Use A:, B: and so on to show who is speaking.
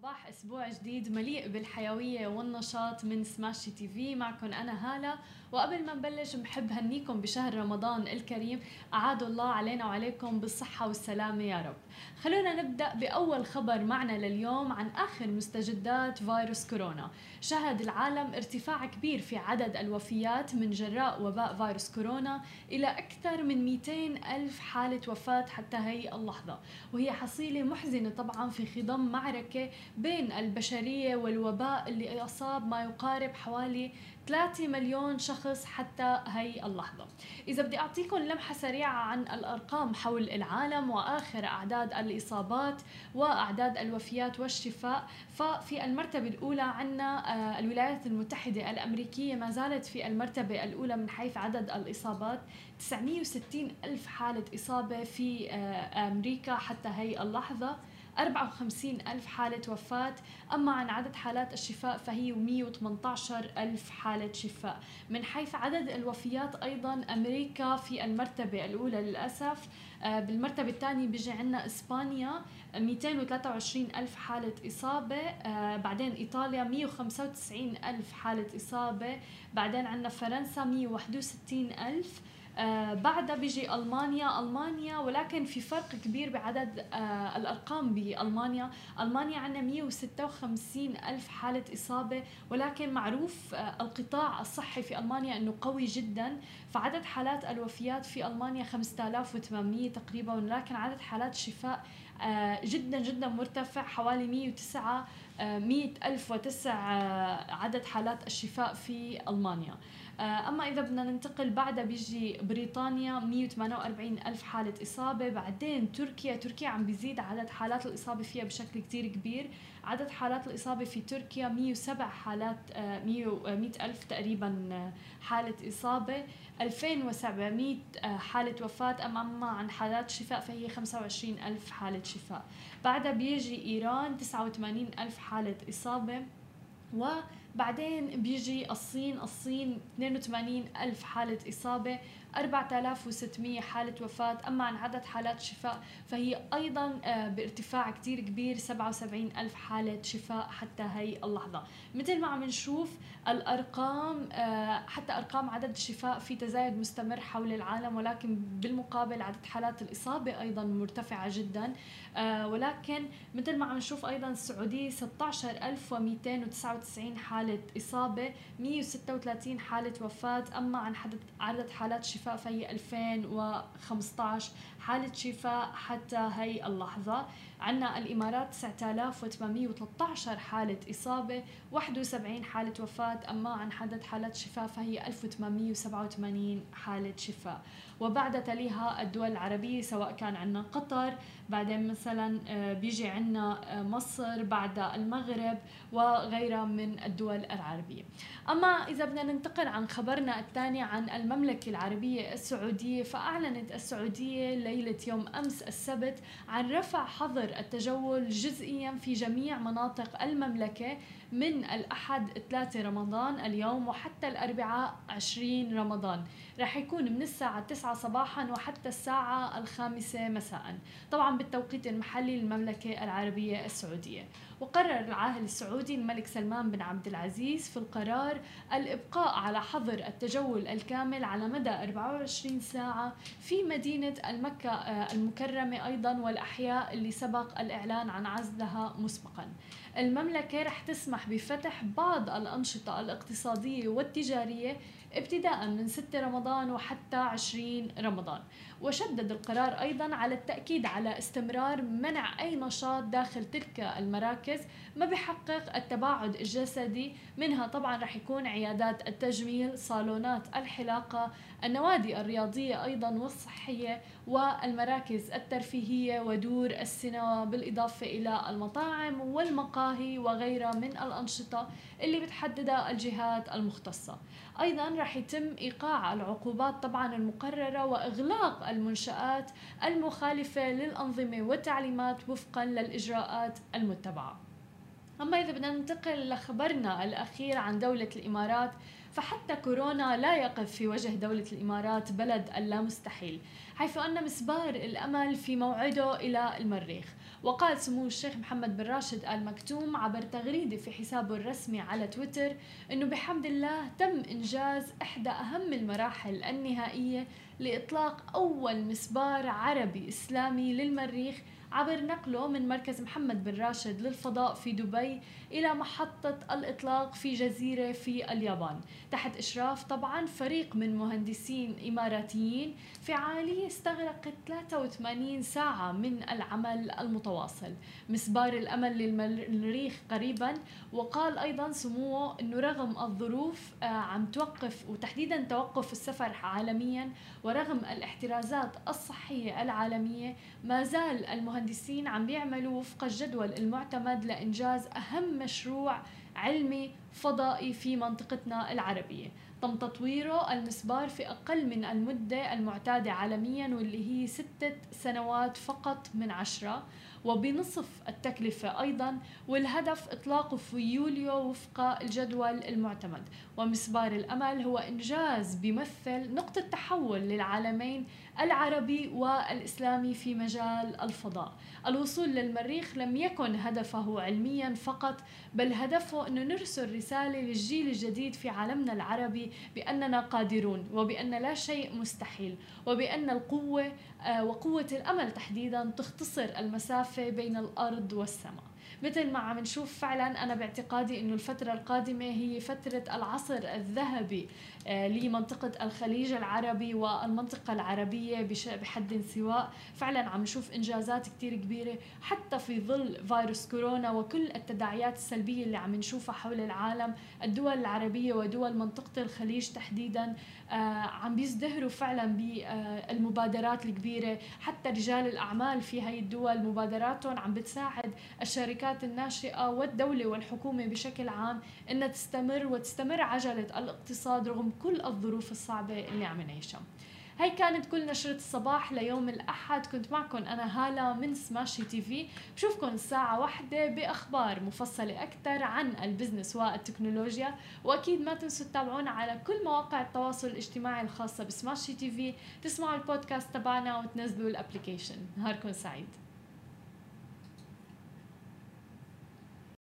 A: صباح أسبوع جديد مليء بالحيوية والنشاط من سماشي تي في معكم أنا هالة. وقبل ما نبلش بحب هنيكم بشهر رمضان الكريم. اعاد الله علينا وعليكم بالصحة والسلامة يا رب. خلونا نبدأ بأول خبر معنا لليوم عن آخر مستجدات فيروس كورونا. شهد العالم ارتفاع كبير في عدد الوفيات من جراء وباء فيروس كورونا إلى أكثر من 200 ألف حالة وفاة حتى هي اللحظة. وهي حصيلة محزنة طبعا في خضم معركة بين البشرية والوباء اللي أصاب ما يقارب حوالي 3 مليون شخص حتى هي اللحظة. إذا بدي أعطيكم لمحة سريعة عن الأرقام حول العالم وآخر أعداد الإصابات وأعداد الوفيات والشفاء ففي المرتبة الأولى عنا آه، الولايات المتحدة الأمريكية ما زالت في المرتبة الأولى من حيث عدد الإصابات. 960 ألف حالة إصابة في آه، أمريكا حتى هي اللحظة. 54 ألف حالة وفاة. أما عن عدد حالات الشفاء فهي 118 ألف حالة شفاء. من حيث عدد الوفيات أيضا أمريكا في المرتبة الأولى للأسف. آه، بالمرتبة الثانية بيجي عنا إسبانيا 223 ألف حالة إصابة. آه، بعدين إيطاليا 195 ألف حالة إصابة. بعدين عنا فرنسا 161 ألف. آه بعدها بيجي ألمانيا. ألمانيا ولكن في فرق كبير بعدد آه الأرقام بألمانيا. ألمانيا عندنا 156 ألف حالة إصابة ولكن معروف آه القطاع الصحي في ألمانيا إنه قوي جدا. فعدد حالات الوفيات في ألمانيا 5800 تقريبا ولكن عدد حالات الشفاء آه، جدا جدا مرتفع حوالي 109 100 آه، ألف وتسع عدد حالات الشفاء في ألمانيا. أما إذا بدنا ننتقل بعدها بيجي بريطانيا 148 ألف حالة إصابة بعدين تركيا تركيا عم بيزيد عدد حالات الإصابة فيها بشكل كتير كبير. عدد حالات الإصابة في تركيا 107 حالات 100 ألف تقريبا حالة إصابة. 2700 حالة وفاة. أما عن حالات شفاء فهي 25 ألف حالة شفاء. بعدها بيجي إيران 89 ألف حالة إصابة. وبعدين بيجي الصين الصين 82 ألف حالة إصابة 4600 حالة وفاة. أما عن عدد حالات شفاء فهي أيضا آه، بارتفاع كتير كبير 77 ألف حالة شفاء حتى هي اللحظة. مثل ما عم نشوف الأرقام آه، حتى أرقام عدد الشفاء في تزايد مستمر حول العالم ولكن بالمقابل عدد حالات الإصابة أيضا مرتفعة جدا. آه، ولكن مثل ما عم نشوف أيضا السعودية 16299 حالة إصابة 136 حالة وفاة. أما عن عدد حالات شفاء فهي 2015 حالة شفاء حتى هي اللحظة. عنا الإمارات 9813 حالة إصابة 71 حالة وفاة أما عن عدد حالات شفاء فهي 1887 حالة شفاء. وبعد تليها الدول العربية سواء كان عنا قطر بعدين مثلا آه، بيجي عنا آه، مصر بعد المغرب وغيرها من الدول العربية. أما إذا بدنا ننتقل عن خبرنا الثاني عن المملكة العربية السعودية فأعلنت السعودية ليلة يوم أمس السبت عن رفع حظر التجول. جزئيا في جميع مناطق المملكة من الأحد 3 رمضان اليوم وحتى الأربعاء 20 رمضان. رح يكون من الساعة 9 صباحا وحتى الساعة الخامسة مساء. طبعا بالتوقيت المحلي للمملكة العربية السعودية. وقرر العاهل السعودي الملك سلمان بن عبد العزيز في القرار الإبقاء على حظر التجول الكامل على مدى 24 ساعة في مدينة المكة آه، المكرمة أيضا والأحياء اللي سبق الإعلان عن عزلها مسبقا. المملكة رح تسمح بفتح بعض الأنشطة الاقتصادية والتجارية ابتداء من 6 رمضان وحتى 20 رمضان. وشدد القرار أيضا على التأكيد على استمرار منع أي نشاط داخل تلك المراكز ما بحقق التباعد الجسدي منها طبعا رح يكون عيادات التجميل صالونات الحلاقة النوادي الرياضية أيضا والصحية والمراكز الترفيهية ودور السينما بالإضافة إلى المطاعم والمقاهي وغيرها من الأنشطة اللي بتحددها الجهات المختصة. أيضا رح يتم إيقاع العقوبات طبعا المقررة وإغلاق المنشآت المخالفة للأنظمة والتعليمات وفقا للإجراءات المتبعة. أما إذا بدنا ننتقل لخبرنا الأخير عن دولة الإمارات فحتى كورونا لا يقف في وجه دولة الإمارات بلد اللامستحيل حيث أن مسبار الأمل في موعده إلى المريخ. وقال سمو الشيخ محمد بن راشد آل مكتوم عبر تغريدة في حسابه الرسمي على تويتر أنه بحمد الله تم إنجاز إحدى أهم المراحل النهائية لإطلاق أول مسبار عربي إسلامي للمريخ عبر نقله من مركز محمد بن راشد للفضاء في دبي إلى محطة الإطلاق في جزيرة في اليابان. تحت إشراف طبعا فريق من مهندسين إماراتيين فعالية استغرقت 83 ساعة من العمل المتواصل. مسبار الأمل للمريخ قريبا وقال أيضا سموه أنه رغم الظروف آه، عم توقف وتحديدا توقف السفر عالميا ورغم الاحترازات الصحية العالمية ما زال المهندسين عم بيعملوا وفق الجدول المعتمد لإنجاز أهم مشروع علمي فضائي في منطقتنا العربية. تم تطويره المسبار في أقل من المدة المعتادة عالميا واللي هي ستة سنوات فقط من عشرة. وبنصف التكلفة أيضا والهدف إطلاقه في يوليو وفق الجدول المعتمد. ومسبار الأمل هو إنجاز بيمثل نقطة تحول للعالمين العربي والإسلامي في مجال الفضاء. الوصول للمريخ لم يكن هدفه علميا فقط بل هدفه أنه نرسل رسالة للجيل الجديد في عالمنا العربي بأننا قادرون وبأن لا شيء مستحيل وبأن القوة آه، وقوة الأمل تحديدا تختصر المسافة بين الأرض والسماء. مثل ما عم نشوف فعلا أنا باعتقادي إنه الفترة القادمة هي فترة العصر الذهبي آه، لمنطقة الخليج العربي والمنطقة العربية بحد سواء. فعلا عم نشوف إنجازات كثير كبيرة حتى في ظل فيروس كورونا وكل التداعيات السلبية اللي عم نشوفها حول العالم. الدول العربية ودول منطقة الخليج تحديدا آه، عم بيزدهروا فعلا بالمبادرات الكبيرة. حتى رجال الأعمال في هاي الدول مبادراتهم عم بتساعد الشركات الشركات الناشئة والدولة والحكومة بشكل عام إنها تستمر وتستمر عجلة الاقتصاد رغم كل الظروف الصعبة اللي عم نعيشها. هاي كانت كل نشرة الصباح ليوم الأحد. كنت معكم أنا هالة من سماشي TV. بشوفكم الساعة واحدة بأخبار مفصلة أكثر عن ال business والتكنولوجيا. وأكيد ما تنسوا تتابعونا على كل مواقع التواصل الاجتماعي الخاصة بسماشي TV. تسمعوا البودكاست تبعنا وتنزلوا ال application. نهاركم سعيد.